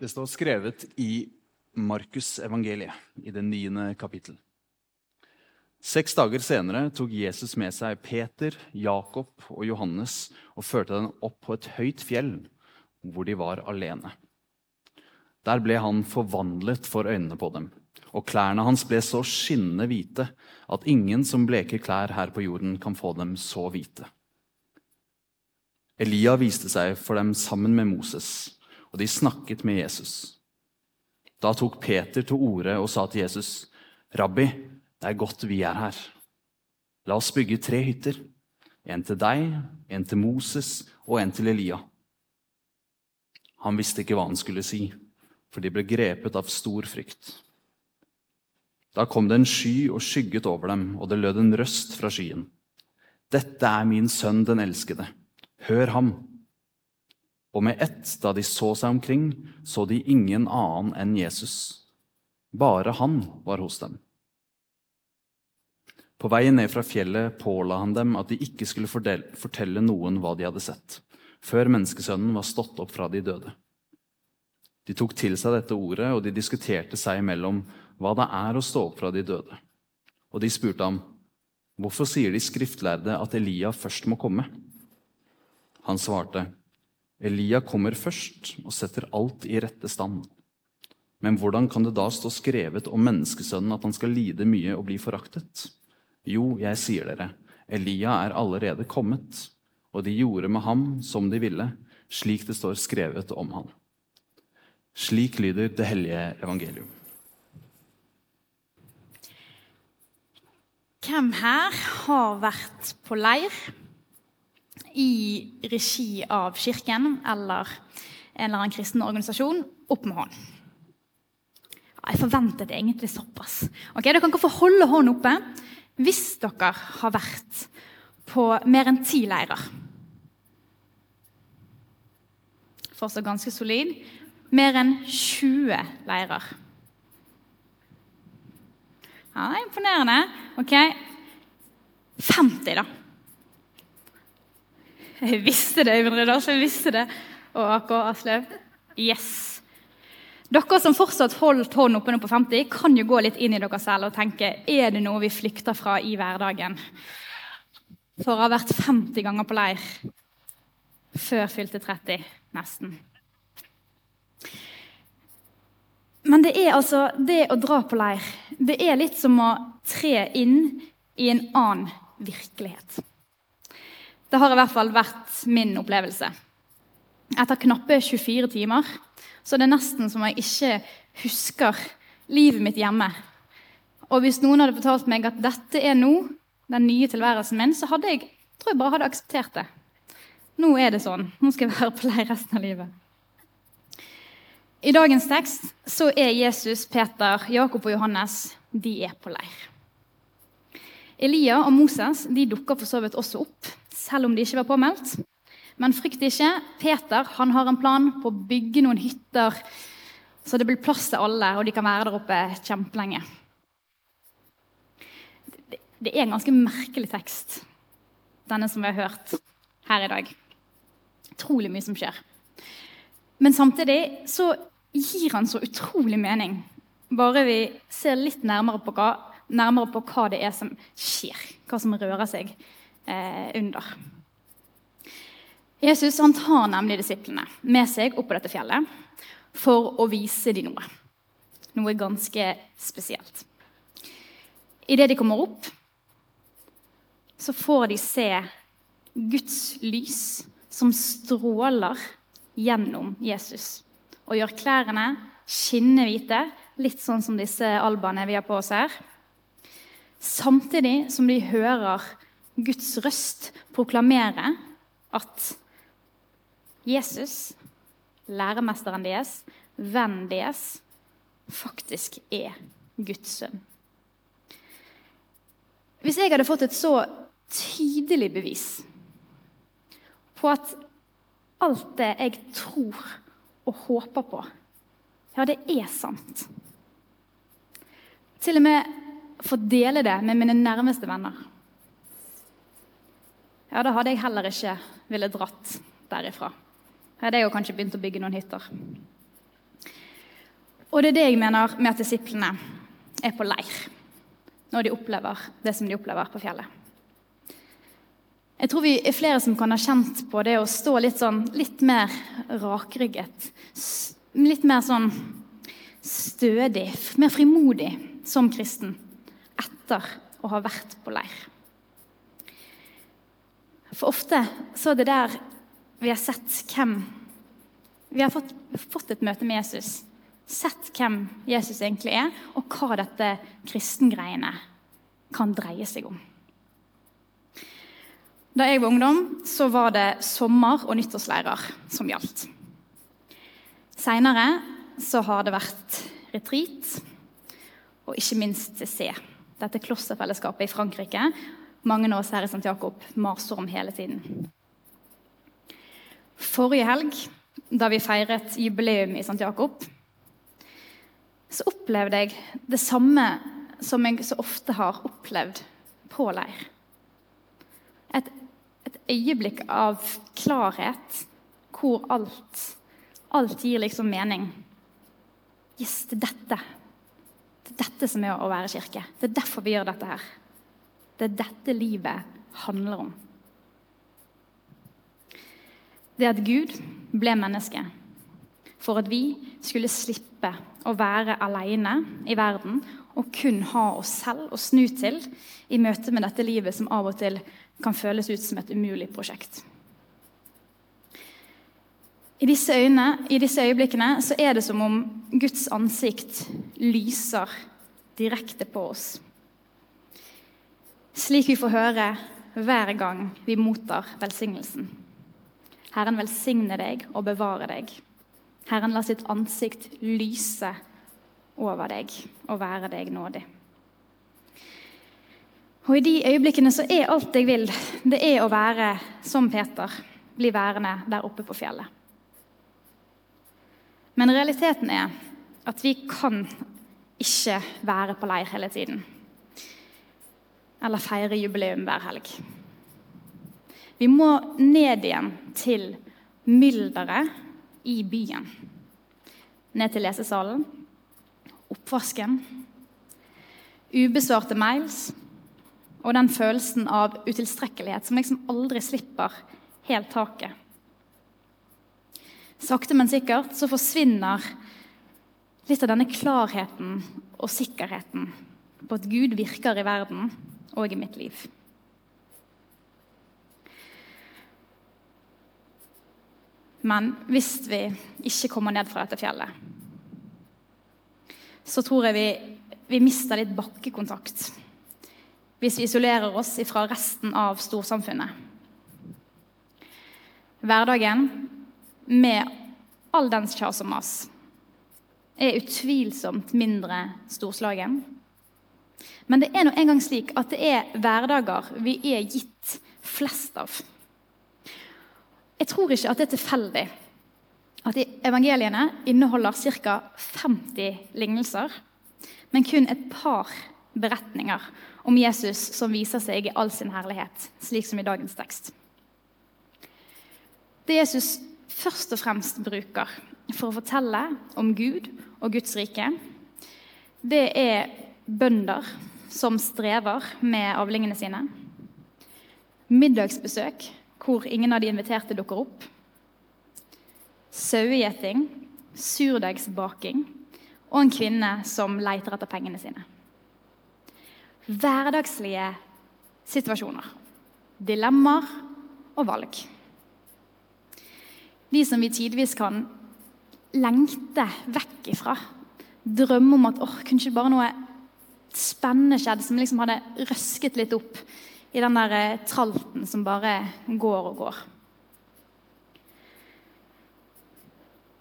Det står skrevet i Markus evangeliet, i det niende kapittel. Seks dager senere tok Jesus med seg Peter, Jakob og Johannes og førte dem opp på et høyt fjell, hvor de var alene. Der ble han forvandlet for øynene på dem, og klærne hans ble så skinnende hvite at ingen som bleker klær her på jorden, kan få dem så hvite. Elia viste seg for dem sammen med Moses, og de snakket med Jesus. Da tok Peter til orde og sa til Jesus, 'Rabbi, det er godt vi er her. La oss bygge tre hytter. En til deg, en til Moses og en til Elia.' Han visste ikke hva han skulle si, for de ble grepet av stor frykt. Da kom det en sky og skygget over dem, og det lød en røst fra skyen. Dette er min sønn den elskede. Hør ham. Og med ett, da de så seg omkring, så de ingen annen enn Jesus. Bare han var hos dem. På veien ned fra fjellet påla han dem at de ikke skulle fortelle noen hva de hadde sett, før menneskesønnen var stått opp fra de døde. De tok til seg dette ordet, og de diskuterte seg imellom hva det er å stå opp fra de døde. Og de spurte ham, hvorfor sier de skriftlærde at Elia først må komme? Han svarte, Elia kommer først og setter alt i rette stand. Men hvordan kan det da stå skrevet om menneskesønnen at han skal lide mye og bli foraktet? Jo, jeg sier dere, Elia er allerede kommet, og de gjorde med ham som de ville, slik det står skrevet om ham. Slik lyder det hellige evangelium. Hvem her har vært på leir i regi av Kirken eller en eller annen kristen organisasjon? Opp med hånd. Jeg forventet egentlig såpass. Ok, Dere kan ikke få holde hånden oppe hvis dere har vært på mer enn ti leirer. Fortsatt ganske solid. Mer enn 20 leirer. Ja, er imponerende. Ok, 50, da. Jeg visste det, Øyvind Rødås. Jeg visste det. Og AK Aslaug. Yes. Dere som fortsatt holdt hånden oppe nå på 50, kan jo gå litt inn i dere selv og tenke er det noe vi flykter fra i hverdagen. For å ha vært 50 ganger på leir før fylte 30, nesten. Men det er altså det å dra på leir Det er litt som å tre inn i en annen virkelighet. Det har i hvert fall vært min opplevelse. Etter knappe 24 timer så er det nesten som jeg ikke husker livet mitt hjemme. Og hvis noen hadde fortalt meg at dette er nå den nye tilværelsen min, så hadde jeg tror jeg bare hadde akseptert det. Nå er det sånn. Nå skal jeg være på leir resten av livet. I dagens tekst så er Jesus, Peter, Jakob og Johannes de er på leir. Elia og Moses de dukker for så vidt også opp, selv om de ikke var påmeldt. Men frykt ikke. Peter han har en plan på å bygge noen hytter så det blir plass til alle, og de kan være der oppe kjempelenge. Det er en ganske merkelig tekst, denne som vi har hørt her i dag. Utrolig mye som skjer. Men samtidig så gir han så utrolig mening, bare vi ser litt nærmere på hva nærmere på hva det er som skjer, hva som rører seg under. Jesus han tar nemlig disiplene med seg opp på dette fjellet for å vise dem noe. Noe ganske spesielt. Idet de kommer opp, så får de se Guds lys som stråler gjennom Jesus. Og gjør klærne skinnende hvite, litt sånn som disse albaene vi har på oss her. Samtidig som de hører Guds røst proklamerer at Jesus, læremesteren deres, vennen deres, faktisk er Guds sønn. Hvis jeg hadde fått et så tydelig bevis på at alt det jeg tror og håper på, ja, det er sant Til og med få dele det med mine nærmeste venner. Ja, da hadde jeg heller ikke ville dratt derifra. Da Hadde jeg jo kanskje begynt å bygge noen hytter. Og det er det jeg mener med at disiplene er på leir når de opplever det som de opplever på fjellet. Jeg tror vi er flere som kan ha kjent på det å stå litt sånn litt mer rakrygget. Litt mer sånn stødig, mer frimodig som kristen etter å ha vært på leir. For ofte så er det der vi har sett hvem Vi har fått, fått et møte med Jesus sett hvem Jesus egentlig er, og hva dette kristengreiene kan dreie seg om. Da jeg var ungdom, så var det sommer- og nyttårsleirer som gjaldt. Seinere så har det vært retreat og ikke minst CC. Dette klosterfellesskapet i Frankrike. Mange av oss her i St. Jakob maser om hele tiden. Forrige helg, da vi feiret jubileum i St. Jakob, så opplevde jeg det samme som jeg så ofte har opplevd på leir. Et, et øyeblikk av klarhet hvor alt, alt gir liksom mening. Yes, det er dette. Det er dette som er å være kirke. Det er derfor vi gjør dette her. Det er dette livet handler om. Det at Gud ble menneske for at vi skulle slippe å være alene i verden og kun ha oss selv å snu til i møte med dette livet som av og til kan føles ut som et umulig prosjekt. I disse, øyne, I disse øyeblikkene så er det som om Guds ansikt lyser direkte på oss. Slik vi får høre hver gang vi mottar velsignelsen. Herren velsigne deg og bevare deg. Herren la sitt ansikt lyse over deg og være deg nådig. Og I de øyeblikkene så er alt jeg vil, det er å være som Peter, bli værende der oppe på fjellet. Men realiteten er at vi kan ikke være på leir hele tiden. Eller feire jubileum hver helg. Vi må ned igjen til mylderet i byen. Ned til lesesalen, oppvasken, ubesvarte mails og den følelsen av utilstrekkelighet som liksom aldri slipper helt taket. Sakte, men sikkert så forsvinner litt av denne klarheten og sikkerheten på at Gud virker i verden og i mitt liv. Men hvis vi ikke kommer ned fra dette fjellet, så tror jeg vi, vi mister litt bakkekontakt hvis vi isolerer oss fra resten av storsamfunnet. Hverdagen, med all dens kjas og mas, er utvilsomt mindre storslagen. Men det er nå engang slik at det er hverdager vi er gitt flest av. Jeg tror ikke at det er tilfeldig at evangeliene inneholder ca. 50 lignelser, men kun et par beretninger om Jesus som viser seg i all sin herlighet, slik som i dagens tekst. Det Jesus først og fremst bruker for å fortelle om Gud og Guds rike, det er bønder som strever med avlingene sine, middagsbesøk hvor ingen av de inviterte dukker opp. Sauegjeting, surdeigsbaking og en kvinne som leter etter pengene sine. Hverdagslige situasjoner. Dilemmaer og valg. De som vi tidvis kan lengte vekk ifra. Drømme om at åh, kunne ikke bare noe spennende skjedd som liksom hadde røsket litt opp i den der eh, tralten som bare går og går.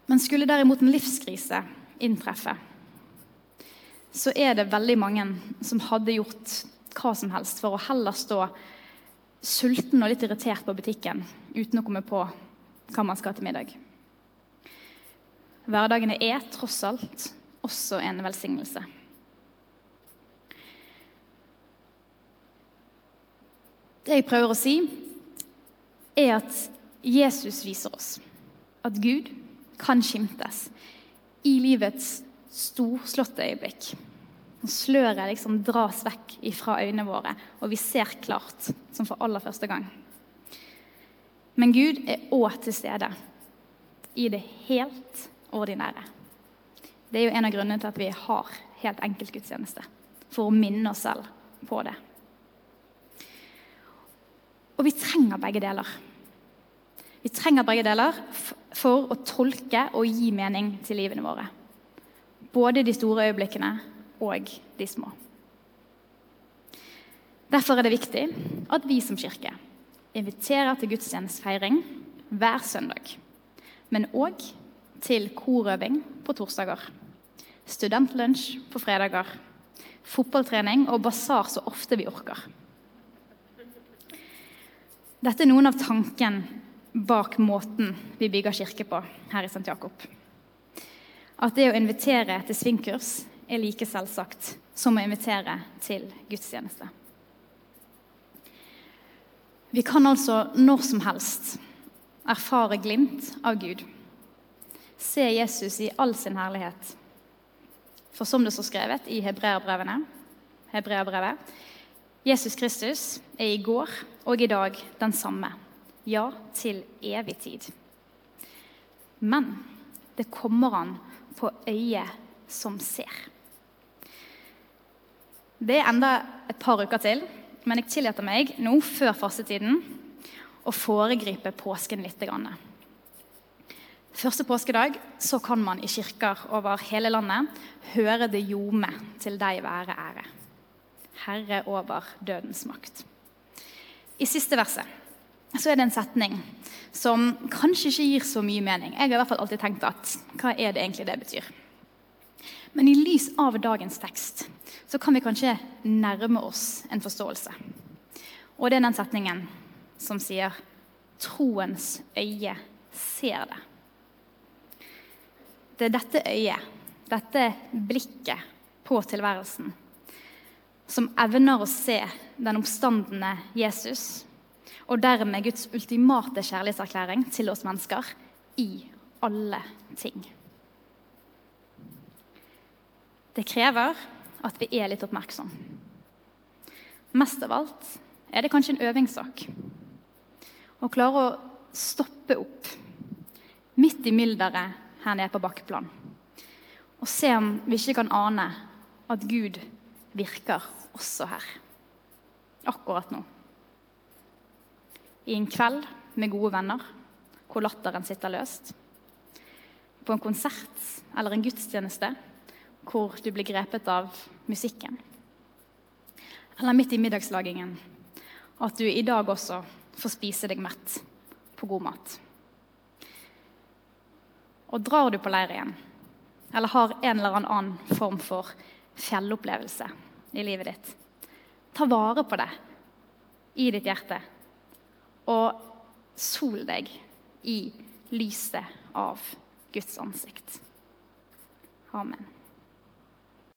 Men skulle derimot en livskrise inntreffe, så er det veldig mange som hadde gjort hva som helst for å heller stå sulten og litt irritert på butikken uten å komme på hva man skal til middag. Hverdagene er tross alt også en velsignelse. Det jeg prøver å si, er at Jesus viser oss at Gud kan skimtes i livets storslåtte øyeblikk. Når sløret liksom dras vekk fra øynene våre, og vi ser klart, som for aller første gang. Men Gud er òg til stede i det helt ordinære. Det er jo en av grunnene til at vi har helt enkelt gudstjeneste. For å minne oss selv på det. Og vi trenger begge deler. Vi trenger begge deler for å tolke og gi mening til livene våre. Både de store øyeblikkene og de små. Derfor er det viktig at vi som kirke inviterer til gudstjenestefeiring hver søndag. Men òg til korøving på torsdager, studentlunsj på fredager, fotballtrening og basar så ofte vi orker. Dette er noen av tanken bak måten vi bygger kirke på her i St. Jakob. At det å invitere til svingkurs er like selvsagt som å invitere til gudstjeneste. Vi kan altså når som helst erfare glimt av Gud. Se Jesus i all sin herlighet. For som det står skrevet i hebreerbrevene, hebreerbrevet Jesus Kristus er i går og i dag den samme. Ja, til evig tid. Men det kommer an på øyet som ser. Det er enda et par uker til, men jeg tillater meg nå før fastetiden å foregripe påsken litt. Første påskedag så kan man i kirker over hele landet høre det ljome til deg være ære. Herre over dødens makt. I siste verset så er det en setning som kanskje ikke gir så mye mening. Jeg har i hvert fall alltid tenkt at hva er det egentlig det betyr? Men i lys av dagens tekst så kan vi kanskje nærme oss en forståelse. Og det er den setningen som sier 'troens øye ser det'. Det er dette øyet, dette blikket på tilværelsen, som evner å se den oppstandende Jesus, og dermed Guds ultimate kjærlighetserklæring til oss mennesker i alle ting. Det krever at vi er litt oppmerksom. Mest av alt er det kanskje en øvingssak. Å klare å stoppe opp midt i mylderet her nede på bakkeplan. Og se om vi ikke kan ane at Gud virker også her. Akkurat nå. I en kveld med gode venner hvor latteren sitter løst. På en konsert eller en gudstjeneste hvor du blir grepet av musikken. Eller midt i middagslagingen. At du i dag også får spise deg mett på god mat. Og drar du på leir igjen, eller har en eller annen form for fjellopplevelse i livet ditt, ta vare på det i ditt hjerte. Og sol deg i lyset av Guds ansikt. Amen.